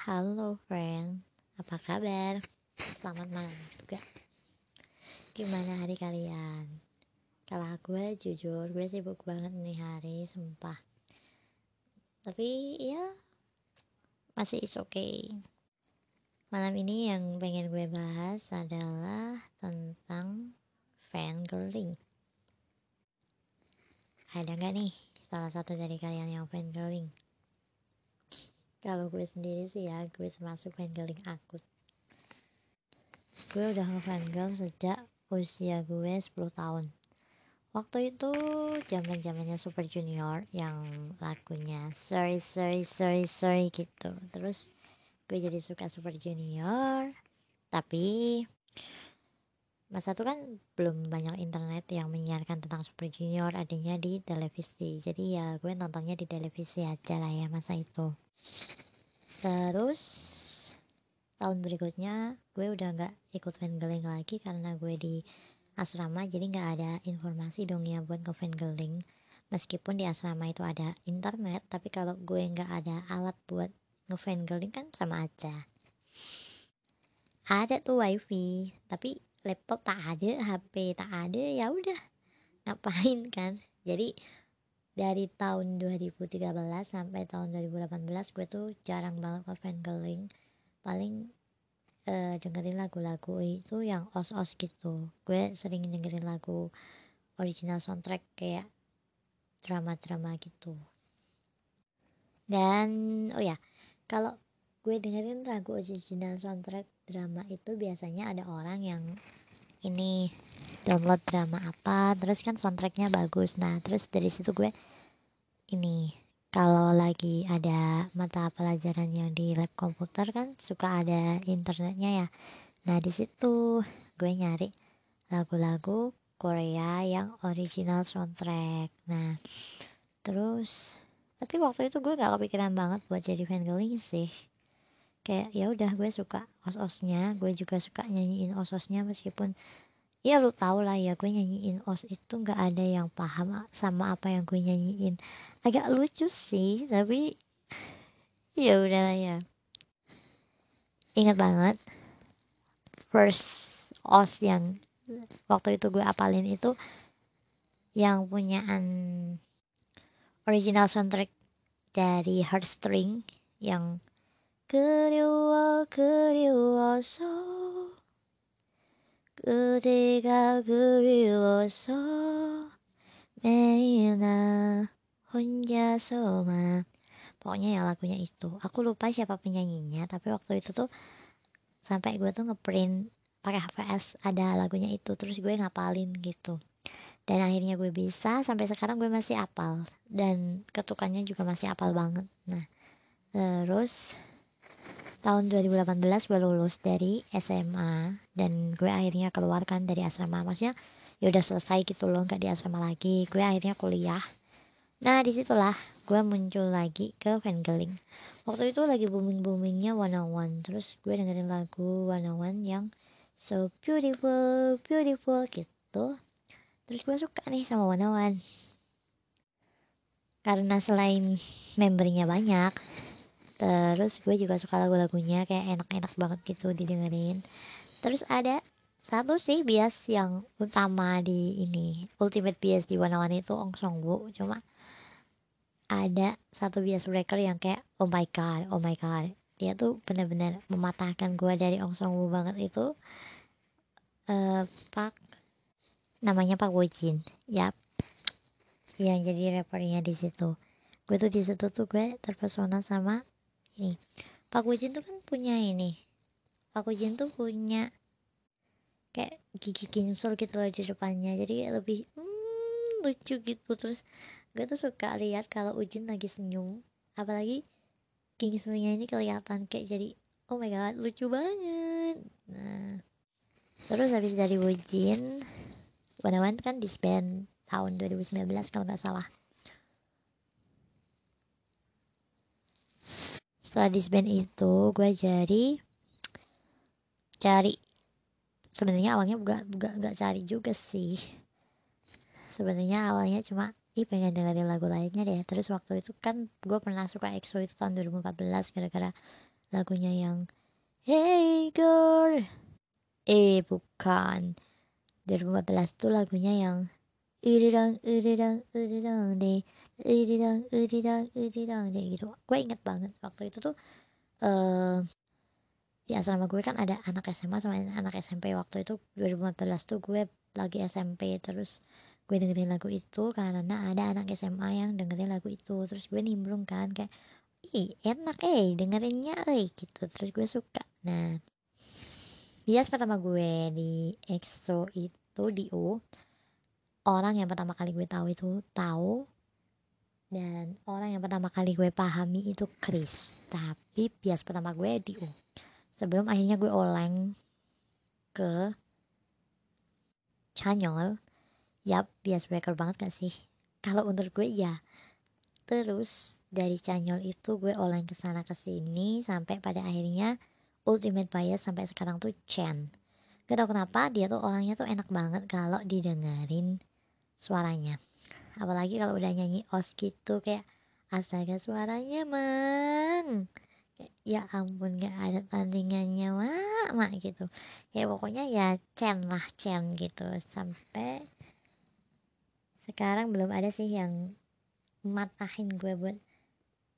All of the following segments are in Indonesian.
Halo friend, apa kabar? Selamat malam juga Gimana hari kalian? Kalau gue jujur, gue sibuk banget nih hari, sumpah Tapi ya, masih is okay Malam ini yang pengen gue bahas adalah tentang fangirling Ada gak nih salah satu dari kalian yang fangirling? Kalau gue sendiri sih ya gue termasuk fangirling akut gue udah ngefangirl sejak usia gue 10 tahun. Waktu itu zaman zamannya super junior yang lagunya sorry sorry sorry sorry gitu. Terus gue jadi suka super junior tapi masa itu kan belum banyak internet yang menyiarkan tentang super junior adanya di televisi. Jadi ya gue nontonnya di televisi aja lah ya masa itu terus tahun berikutnya gue udah nggak ikut fangirling lagi karena gue di asrama jadi nggak ada informasi dong ya buat ke fangirling meskipun di asrama itu ada internet tapi kalau gue nggak ada alat buat ngefangirling kan sama aja. Ada tuh wifi tapi laptop tak ada HP tak ada ya udah ngapain kan? Jadi dari tahun 2013 sampai tahun 2018 gue tuh jarang banget ke fangirling. Paling uh, dengerin lagu-lagu itu yang os-os gitu. Gue sering dengerin lagu original soundtrack kayak drama-drama gitu. Dan oh ya kalau gue dengerin lagu original soundtrack drama itu biasanya ada orang yang ini download drama apa terus kan soundtracknya bagus. Nah terus dari situ gue ini kalau lagi ada mata pelajaran yang di lab komputer kan suka ada internetnya ya. Nah di situ gue nyari lagu-lagu Korea yang original soundtrack. Nah terus tapi waktu itu gue gak kepikiran banget buat jadi fangirling sih. Kayak ya udah gue suka os-osnya gue juga suka nyanyiin os-osnya meskipun ya lu tau lah ya gue nyanyiin os itu nggak ada yang paham sama apa yang gue nyanyiin agak lucu sih tapi ya udahlah ya ingat banget first os yang waktu itu gue apalin itu yang punyaan original soundtrack dari Heartstring yang 그리워 그리워서 그대가 그리워서 매일 나 Hunja Soma. Pokoknya ya lagunya itu. Aku lupa siapa penyanyinya tapi waktu itu tuh sampai gue tuh ngeprint pakai HVS ada lagunya itu terus gue ngapalin gitu. Dan akhirnya gue bisa sampai sekarang gue masih apal. Dan ketukannya juga masih apal banget. Nah terus tahun 2018 gue lulus dari SMA dan gue akhirnya keluarkan dari asrama. Maksudnya ya udah selesai gitu loh nggak di asrama lagi. Gue akhirnya kuliah nah di situlah gue muncul lagi ke fangirling waktu itu lagi booming boomingnya one on one. Terus gue dengerin lagu one on one yang so beautiful beautiful gitu. Terus gue suka nih sama one on one. Karena selain membernya banyak terus gue juga suka lagu-lagunya kayak enak-enak banget gitu didengerin. Terus ada satu sih bias yang utama di ini ultimate bias di One One itu Ong Song Woo. Cuma ada satu bias breaker yang kayak oh my god oh my god. Dia tuh benar-benar mematahkan gue dari Ong Song Woo banget itu. Uh, Pak namanya Pak Woo Jin ya yang jadi rappernya di situ. Gue tuh di situ tuh gue terpesona sama ini. Pak Wujin tuh kan punya ini. Pak Wujin tuh punya kayak gigi ginsol gitu loh di depannya. Jadi lebih hmm, lucu gitu. Terus gue tuh suka lihat kalau Ujin lagi senyum apalagi gingsulnya ini kelihatan kayak jadi oh my god lucu banget. Nah terus habis dari Wujin Wanawan kan disband tahun 2019 kalau nggak salah. Setelah disband itu gue jadi cari sebenarnya awalnya gak, gak, gak cari juga sih. Sebenarnya awalnya cuma ih pengen dengerin lagu lainnya deh. Terus waktu itu kan gue pernah suka EXO itu tahun 2014 gara-gara lagunya yang Hey girl. Eh bukan. 2014 tuh lagunya yang Uridang, uridang, uridang deh, uridang, uridang, uridang deh gitu. Gue inget banget waktu itu tuh uh, di asrama gue kan ada anak SMA sama anak SMP waktu itu 2014 tuh gue lagi SMP terus gue dengerin lagu itu karena ada anak SMA yang dengerin lagu itu. Terus gue nimbrung kan kayak ih enak eh dengerinnya eh gitu. Terus gue suka. Nah bias pertama gue di EXO itu di U orang yang pertama kali gue tahu itu tahu dan orang yang pertama kali gue pahami itu Chris. Tapi bias pertama gue di U. Sebelum akhirnya gue oleng ke Chanyol yap bias breaker banget gak sih? Kalau menurut gue ya terus dari Chanyol itu gue oleng ke sana ke sini sampai pada akhirnya ultimate bias sampai sekarang tuh Chen Gak tau kenapa dia tuh orangnya tuh enak banget kalau didengerin suaranya. Apalagi kalau udah nyanyi os gitu kayak astaga suaranya mang. Ya ampun gak ada tandingannya mak mak gitu. Ya pokoknya ya Chen lah Chen gitu. Sampai sekarang belum ada sih yang matahin gue buat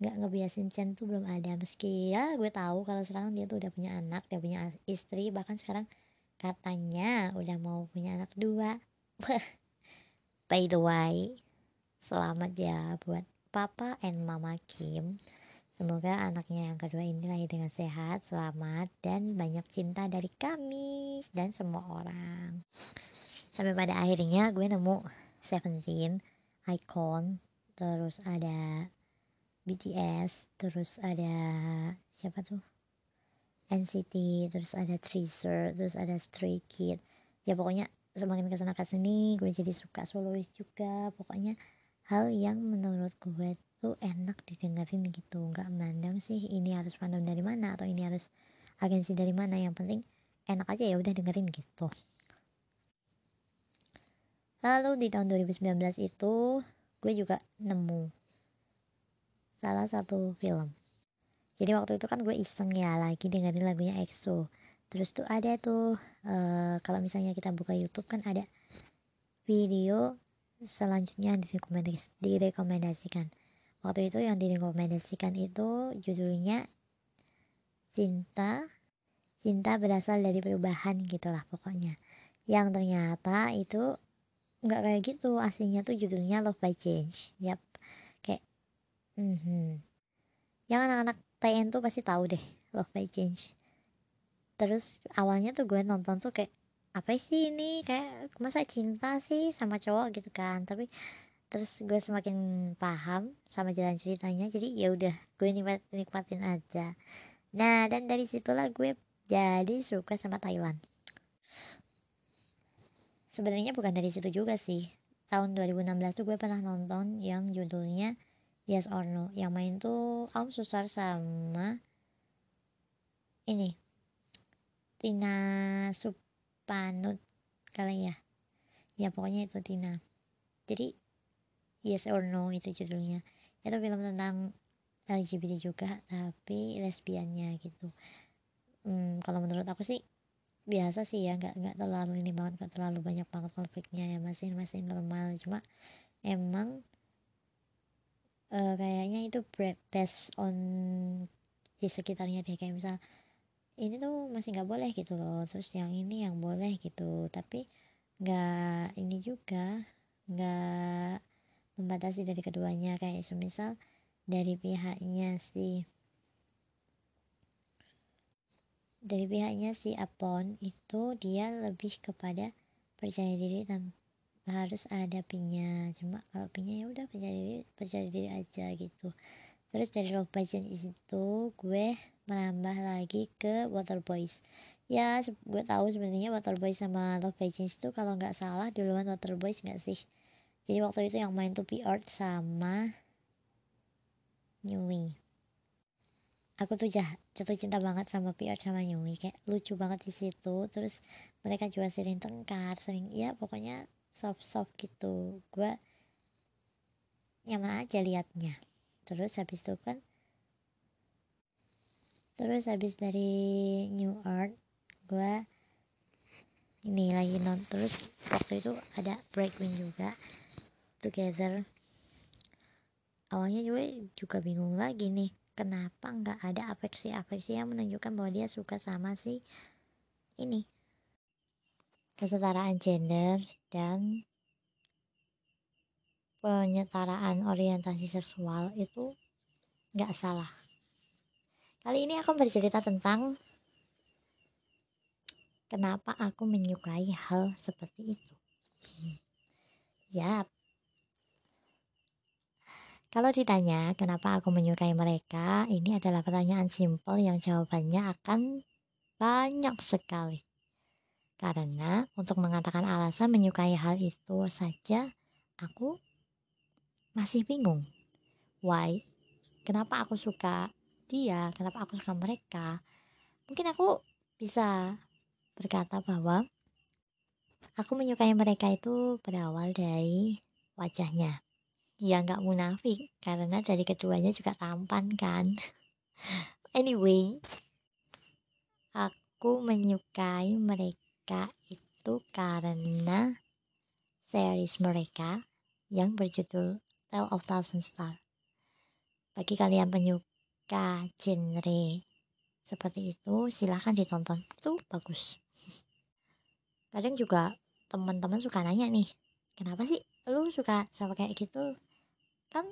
nggak ngebiasin Chen tuh belum ada meski ya gue tahu kalau sekarang dia tuh udah punya anak dia punya istri bahkan sekarang katanya udah mau punya anak dua By the way, selamat ya buat Papa and Mama Kim. Semoga anaknya yang kedua ini lahir dengan sehat, selamat, dan banyak cinta dari kami dan semua orang. Sampai pada akhirnya gue nemu Seventeen, Icon, terus ada BTS, terus ada siapa tuh? NCT, terus ada Treasure, terus ada Stray Kid. Ya pokoknya semakin ke sana ke sini gue jadi suka solois juga pokoknya hal yang menurut gue tuh enak didengerin gitu nggak mandang sih ini harus fandom dari mana atau ini harus agensi dari mana yang penting enak aja ya udah dengerin gitu lalu di tahun 2019 itu gue juga nemu salah satu film. Jadi waktu itu kan gue iseng ya lagi dengerin lagunya EXO. Terus tuh ada tuh uh, kalau misalnya kita buka YouTube kan ada video selanjutnya yang direkomendasikan. Waktu itu yang direkomendasikan itu judulnya cinta cinta berasal dari perubahan gitulah pokoknya. Yang ternyata itu nggak kayak gitu aslinya tuh judulnya Love by Change. Yap. Kayak mm -hmm. yang anak-anak TN tuh pasti tahu deh Love by Change. Terus awalnya tuh gue nonton tuh kayak apa sih ini? Kayak masa cinta sih sama cowok? Gitu kan. Tapi terus gue semakin paham sama jalan ceritanya jadi ya udah gue nikmat, nikmatin aja. Nah dan dari situlah gue jadi suka sama Thailand sebenarnya bukan dari situ juga sih. Tahun 2016 tuh gue pernah nonton yang judulnya Yes or No. Yang main tuh Aum Susar sama ini Tina Supanut kali ya. Ya pokoknya itu Tina. Jadi Yes or No itu judulnya. Itu film tentang LGBT juga tapi lesbiannya gitu. Hmm, kalau menurut aku sih biasa sih ya nggak nggak terlalu ini banget nggak terlalu banyak banget konfliknya ya masih masih normal. Cuma emang uh, kayaknya itu based on di sekitarnya deh kayak misal ini tuh masih nggak boleh gitu loh terus yang ini yang boleh gitu. Tapi nggak ini juga nggak membatasi dari keduanya. Kayak semisal dari pihaknya si dari pihaknya si Apon itu dia lebih kepada percaya diri tanpa harus ada pinya cuma kalau pinya ya udah percaya diri percaya diri aja gitu. Terus dari Love Passion itu gue menambah lagi ke Water Boys. Ya gue tahu sebenarnya Water Boys sama Love Pageants itu kalau nggak salah duluan Water Boys nggak sih? Jadi waktu itu yang main tuh Art sama Nyui aku tuh jah jatuh cinta banget sama Art sama Nyui kayak lucu banget di situ. Terus mereka juga sering tengkar sering ya pokoknya soft soft gitu. Gue nyaman aja liatnya. Terus habis itu kan terus habis dari New Earth gue ini lagi nonton terus waktu itu ada Breakwing juga Together. Awalnya gue juga bingung lagi nih kenapa nggak ada afeksi-afeksi yang menunjukkan bahwa dia suka sama si ini? Kesetaraan gender dan penyetaraan orientasi seksual itu nggak salah. Kali ini aku bercerita tentang kenapa aku menyukai hal seperti itu. Ya kalau ditanya kenapa aku menyukai mereka, ini adalah pertanyaan simpel yang jawabannya akan banyak sekali. Karena untuk mengatakan alasan menyukai hal itu saja, aku masih bingung. Why? Kenapa aku suka dia? Kenapa aku suka mereka? Mungkin aku bisa berkata bahwa aku menyukai mereka itu berawal dari wajahnya ya nggak munafik karena dari keduanya juga tampan kan. Anyway aku menyukai mereka itu karena series mereka yang berjudul Tale of Thousand Star. Bagi kalian penyuka genre seperti itu silahkan ditonton. Itu bagus. Kadang juga teman-teman suka nanya nih kenapa sih lu suka sama kayak gitu kan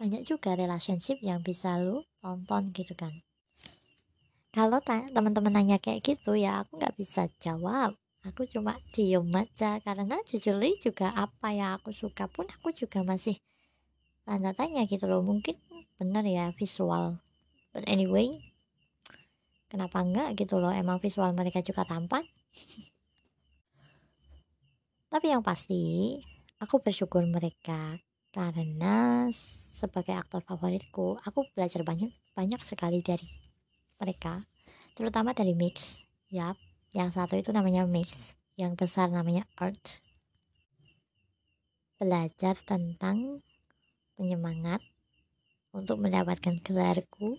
banyak juga relationship yang bisa lu tonton gitu kan. Kalau teman-teman nanya kayak gitu ya aku nggak bisa jawab. Aku cuma diem aja. Karena jujur juga apa yang aku suka pun aku juga masih tanda tanya gitu loh. Mungkin bener ya visual. But anyway kenapa enggak gitu loh? Emang visual mereka juga tampan. Tapi yang pasti aku bersyukur mereka karena sebagai aktor favoritku aku belajar banyak banyak sekali dari mereka terutama dari Mix yap yang satu itu namanya Mix yang besar namanya Art belajar tentang penyemangat untuk mendapatkan gelarku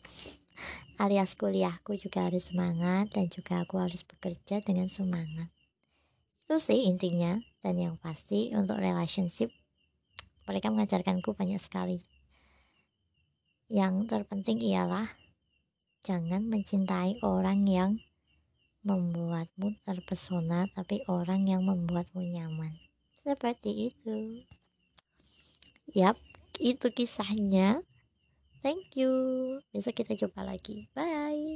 alias kuliahku juga harus semangat dan juga aku harus bekerja dengan semangat. Itu sih intinya dan yang pasti untuk relationship mereka mengajarkanku banyak sekali. Yang terpenting ialah jangan mencintai orang yang membuatmu terpesona, tapi orang yang membuatmu nyaman. Seperti itu. Yap, itu kisahnya. Thank you. Besok kita coba lagi. Bye.